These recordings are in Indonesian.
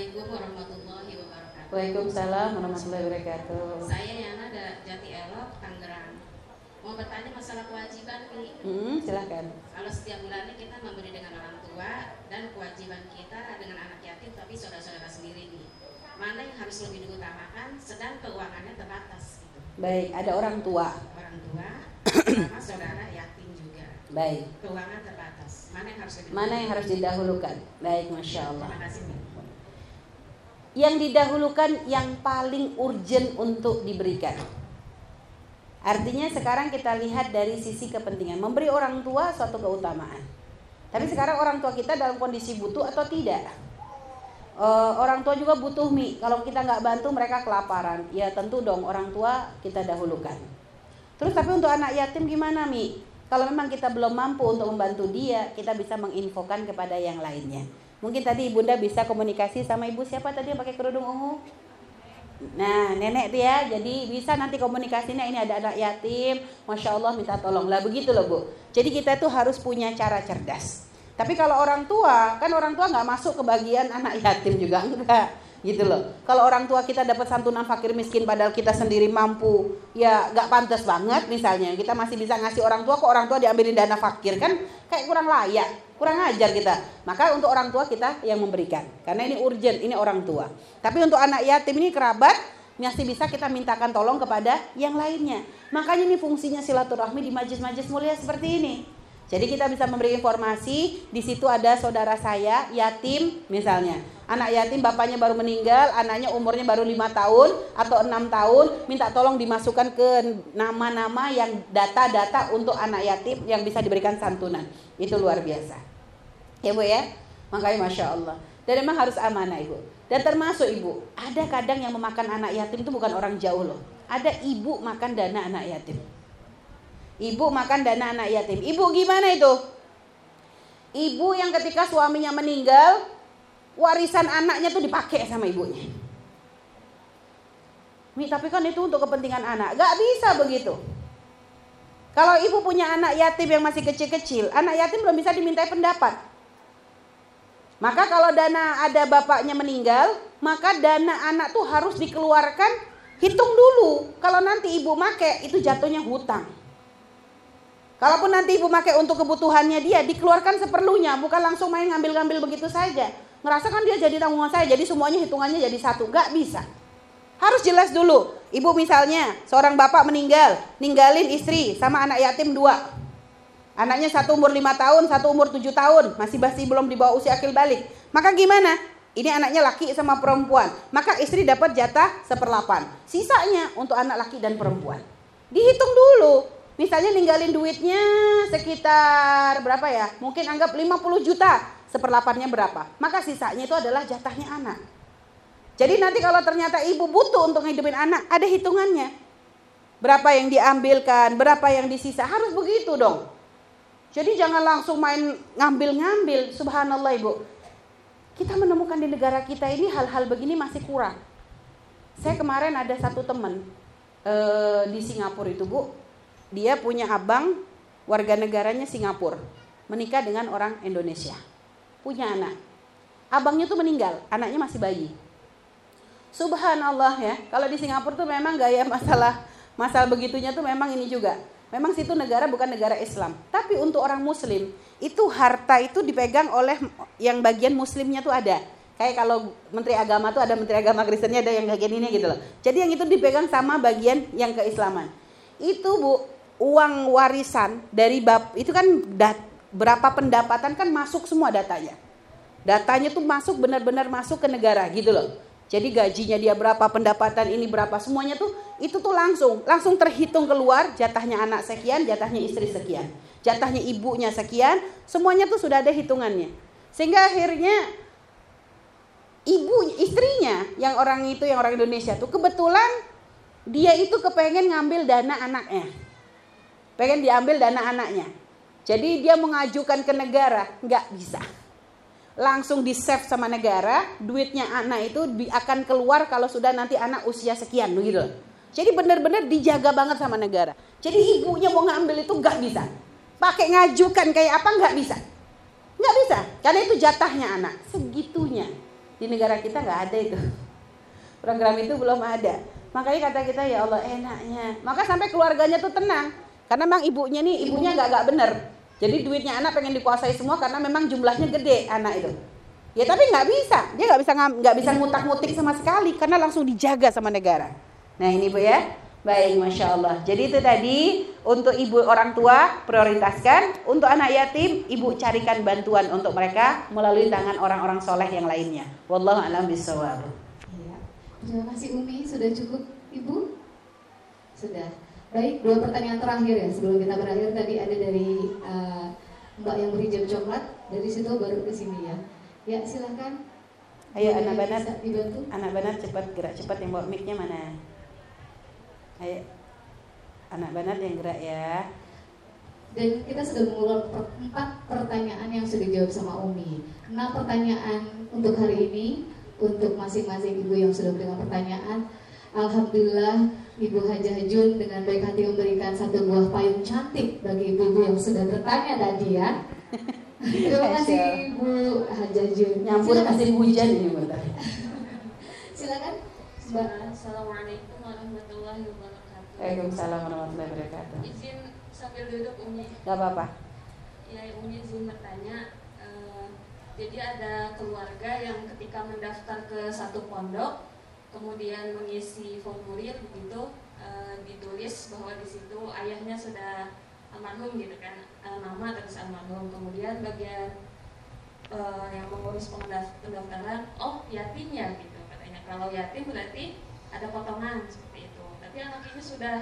Assalamualaikum warahmatullahi wabarakatuh. Waalaikumsalam warahmatullahi wabarakatuh. Saya Yana dari Jati Elok, Tangerang. Mau bertanya masalah kewajiban nih. Hmm, silahkan. Kalau setiap bulannya kita memberi dengan orang tua dan kewajiban kita dengan anak yatim tapi saudara-saudara sendiri nih. Mana yang harus lebih diutamakan sedang keuangannya terbatas gitu. Baik, ada orang tua. Orang tua sama saudara yatim juga. Baik. Keuangan terbatas. Mana yang harus lebih Mana yang harus didahulukan? Baik, masya Allah. Terima kasih. Yang didahulukan yang paling urgent untuk diberikan. Artinya sekarang kita lihat dari sisi kepentingan. Memberi orang tua suatu keutamaan. Tapi sekarang orang tua kita dalam kondisi butuh atau tidak? Uh, Orang tua juga butuh mie Kalau kita nggak bantu mereka kelaparan. Ya tentu dong orang tua kita dahulukan. Terus tapi untuk anak yatim gimana mi? Kalau memang kita belum mampu untuk membantu dia Kita bisa menginfokan kepada yang lainnya Mungkin tadi ibunda bisa komunikasi sama ibu. Siapa tadi yang pakai kerudung ungu? Nah, nenek tuh ya, jadi bisa nanti komunikasinya. Ini ada anak yatim, masya Allah minta tolong. Lah begitu loh bu. Jadi kita tuh harus punya cara cerdas. Tapi kalau orang tua, kan orang tua nggak masuk ke bagian anak yatim juga enggak gitu loh. Kalau orang tua kita dapat santunan fakir miskin padahal kita sendiri mampu, ya nggak pantas banget misalnya. Kita masih bisa ngasih orang tua, kok orang tua diambilin dana fakir kan kayak kurang layak, kurang ajar kita. Maka untuk orang tua kita yang memberikan, karena ini urgent, ini orang tua. Tapi untuk anak yatim ini kerabat masih bisa kita mintakan tolong kepada yang lainnya. Makanya ini fungsinya silaturahmi di majlis-majlis mulia seperti ini. Jadi kita bisa memberi informasi, di situ ada saudara saya yatim misalnya. Anak yatim bapaknya baru meninggal, anaknya umurnya baru lima tahun atau enam tahun, minta tolong dimasukkan ke nama-nama yang data-data untuk anak yatim yang bisa diberikan santunan. Itu luar biasa. Ya Bu ya? Makanya Masya Allah. Dan memang harus amanah Ibu. Dan termasuk Ibu, ada kadang yang memakan anak yatim itu bukan orang jauh loh. Ada ibu makan dana anak yatim. Ibu makan dana anak yatim. Ibu gimana itu? Ibu yang ketika suaminya meninggal, warisan anaknya tuh dipakai sama ibunya. Mi, tapi kan itu untuk kepentingan anak. Gak bisa begitu. Kalau ibu punya anak yatim yang masih kecil-kecil, anak yatim belum bisa dimintai pendapat. Maka kalau dana ada bapaknya meninggal, maka dana anak tuh harus dikeluarkan, hitung dulu. Kalau nanti ibu make, itu jatuhnya hutang. Kalaupun nanti ibu pakai untuk kebutuhannya dia, dikeluarkan seperlunya, bukan langsung main ngambil-ngambil begitu saja. Ngerasa kan dia jadi tanggungan saya, jadi semuanya hitungannya jadi satu. Gak bisa. Harus jelas dulu. Ibu misalnya, seorang bapak meninggal, ninggalin istri sama anak yatim dua. Anaknya satu umur lima tahun, satu umur tujuh tahun, masih masih belum dibawa usia akil balik. Maka gimana? Ini anaknya laki sama perempuan. Maka istri dapat jatah seperlapan. Sisanya untuk anak laki dan perempuan. Dihitung dulu Misalnya ninggalin duitnya sekitar berapa ya? Mungkin anggap 50 juta. Seperlapannya berapa? Maka sisanya itu adalah jatahnya anak. Jadi nanti kalau ternyata ibu butuh untuk ngidupin anak, ada hitungannya. Berapa yang diambilkan, berapa yang disisa, harus begitu dong. Jadi jangan langsung main ngambil-ngambil, subhanallah ibu. Kita menemukan di negara kita ini hal-hal begini masih kurang. Saya kemarin ada satu teman e, di Singapura itu bu, dia punya abang warga negaranya Singapura, menikah dengan orang Indonesia. Punya anak. Abangnya tuh meninggal, anaknya masih bayi. Subhanallah ya, kalau di Singapura tuh memang gaya masalah masalah begitunya tuh memang ini juga. Memang situ negara bukan negara Islam, tapi untuk orang Muslim itu harta itu dipegang oleh yang bagian Muslimnya tuh ada. Kayak kalau Menteri Agama tuh ada Menteri Agama Kristennya ada yang bagian ini gitu loh. Jadi yang itu dipegang sama bagian yang keislaman. Itu bu uang warisan dari bab itu kan dat, berapa pendapatan kan masuk semua datanya. Datanya tuh masuk benar-benar masuk ke negara gitu loh. Jadi gajinya dia berapa, pendapatan ini berapa, semuanya tuh itu tuh langsung langsung terhitung keluar jatahnya anak sekian, jatahnya istri sekian, jatahnya ibunya sekian, semuanya tuh sudah ada hitungannya. Sehingga akhirnya ibu istrinya yang orang itu yang orang Indonesia tuh kebetulan dia itu kepengen ngambil dana anaknya pengen diambil dana anaknya. Jadi dia mengajukan ke negara, nggak bisa. Langsung di save sama negara, duitnya anak itu akan keluar kalau sudah nanti anak usia sekian gitu. Jadi benar-benar dijaga banget sama negara. Jadi ibunya mau ngambil itu nggak bisa. Pakai ngajukan kayak apa nggak bisa. Nggak bisa, karena itu jatahnya anak. Segitunya. Di negara kita nggak ada itu. Program itu belum ada. Makanya kata kita ya Allah enaknya. Maka sampai keluarganya tuh tenang. Karena memang ibunya nih ibunya nggak nggak bener. Jadi duitnya anak pengen dikuasai semua karena memang jumlahnya gede anak itu. Ya tapi nggak bisa, dia nggak bisa nggak bisa ngutak-ngutik sama sekali karena langsung dijaga sama negara. Nah ini bu ya, baik masya Allah. Jadi itu tadi untuk ibu orang tua prioritaskan, untuk anak yatim ibu carikan bantuan untuk mereka melalui tangan orang-orang soleh yang lainnya. Wallahu a'lam bishawab. Terima kasih Umi, sudah cukup Ibu? Sudah. Baik, dua pertanyaan terakhir ya sebelum kita berakhir tadi ada dari uh, Mbak yang berhijab coklat dari situ baru ke sini ya. Ya silahkan. Ayo anak banat, dibantu. Anak banat cepat gerak cepat yang bawa micnya mana? Ayo, anak banat yang gerak ya. Dan kita sudah mengulang empat pertanyaan yang sudah dijawab sama Umi. Enam pertanyaan untuk hari ini untuk masing-masing ibu yang sudah memberikan pertanyaan. Alhamdulillah Ibu Haja Jun dengan baik hati memberikan satu buah payung cantik bagi ibu-ibu yang sudah bertanya tadi ya. Terima kasih Ibu Haja Jun. Nyampur kasih hujan ini Mbak. Silakan. Assalamualaikum warahmatullahi wabarakatuh. Waalaikumsalam warahmatullahi wabarakatuh. Izin sambil duduk Umi. Gak apa-apa. Ya Umi izin bertanya jadi ada keluarga yang ketika mendaftar ke satu pondok, kemudian mengisi formulir begitu, e, ditulis bahwa di situ ayahnya sudah almarhum gitu kan, e, nama terus almarhum. Kemudian bagian e, yang mengurus pendaftaran, oh yatim ya gitu katanya. Kalau yatim berarti ada potongan seperti itu. Tapi anak ini sudah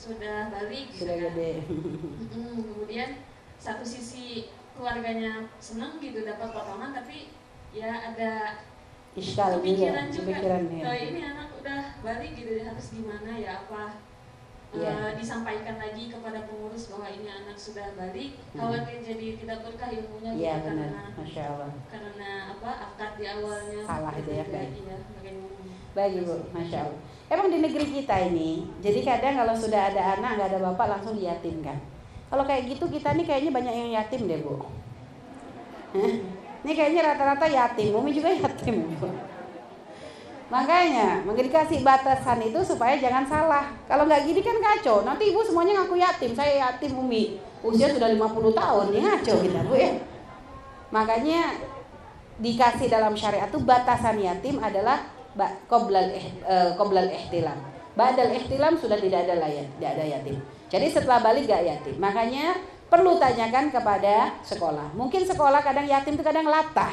sudah balik gitu kan. gede. kemudian satu sisi keluarganya senang gitu dapat potongan tapi ya ada Iskal kepikiran juga, juga. Ya. Oh, ini anak udah balik gitu harus gimana ya apa yeah. Iya. uh, disampaikan lagi kepada pengurus bahwa ini anak sudah balik hmm. khawatir jadi tidak berkah ilmunya yeah, gitu, karena Masya Allah. karena apa akad di awalnya salah itu ya ya, baik ibu Masya Allah emang di negeri kita ini jadi kadang kalau sudah ada anak nggak ada bapak langsung diyatimkan kalau kayak gitu kita nih kayaknya banyak yang yatim deh bu. Ini kayaknya rata-rata yatim, Umi juga yatim. Makanya, mungkin dikasih batasan itu supaya jangan salah. Kalau nggak gini kan kacau. Nanti ibu semuanya ngaku yatim. Saya yatim Umi. Usia sudah 50 tahun, ya ngaco kita bu ya. Makanya dikasih dalam syariat itu batasan yatim adalah qoblal eh, qoblal ihtilam. Badal ihtilam sudah tidak ada layak, tidak ada yatim. Jadi setelah balik gak yatim. Makanya perlu tanyakan kepada sekolah. Mungkin sekolah kadang yatim itu kadang latah.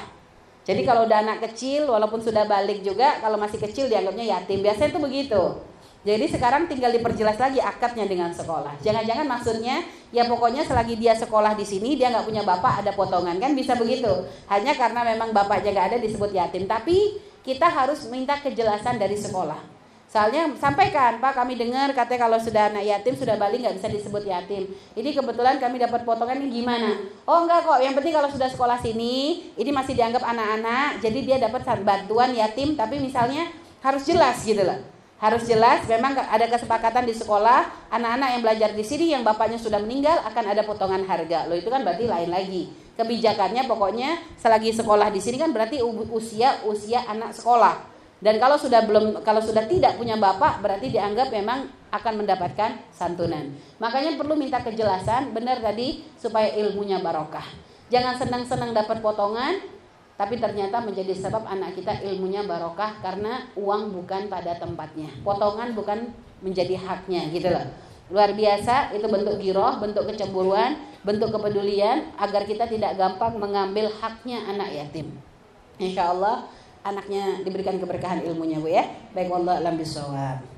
Jadi kalau udah anak kecil walaupun sudah balik juga kalau masih kecil dianggapnya yatim. Biasanya itu begitu. Jadi sekarang tinggal diperjelas lagi akadnya dengan sekolah. Jangan-jangan maksudnya ya pokoknya selagi dia sekolah di sini dia nggak punya bapak ada potongan kan bisa begitu. Hanya karena memang bapaknya nggak ada disebut yatim. Tapi kita harus minta kejelasan dari sekolah. Soalnya sampaikan, Pak kami dengar katanya kalau sudah anak yatim sudah balik nggak bisa disebut yatim. Ini kebetulan kami dapat potongan ini gimana? Oh enggak kok, yang penting kalau sudah sekolah sini, ini masih dianggap anak-anak, jadi dia dapat bantuan yatim, tapi misalnya harus jelas gitu loh. Harus jelas, memang ada kesepakatan di sekolah, anak-anak yang belajar di sini yang bapaknya sudah meninggal akan ada potongan harga. Loh itu kan berarti lain lagi. Kebijakannya pokoknya selagi sekolah di sini kan berarti usia usia anak sekolah dan kalau sudah belum kalau sudah tidak punya bapak berarti dianggap memang akan mendapatkan santunan. Makanya perlu minta kejelasan benar tadi supaya ilmunya barokah. Jangan senang-senang dapat potongan tapi ternyata menjadi sebab anak kita ilmunya barokah karena uang bukan pada tempatnya. Potongan bukan menjadi haknya gitu loh. Luar biasa itu bentuk giroh, bentuk kecemburuan, bentuk kepedulian agar kita tidak gampang mengambil haknya anak yatim. Insya Allah anaknya diberikan keberkahan ilmunya Bu ya. Baik wallah alam bisawab.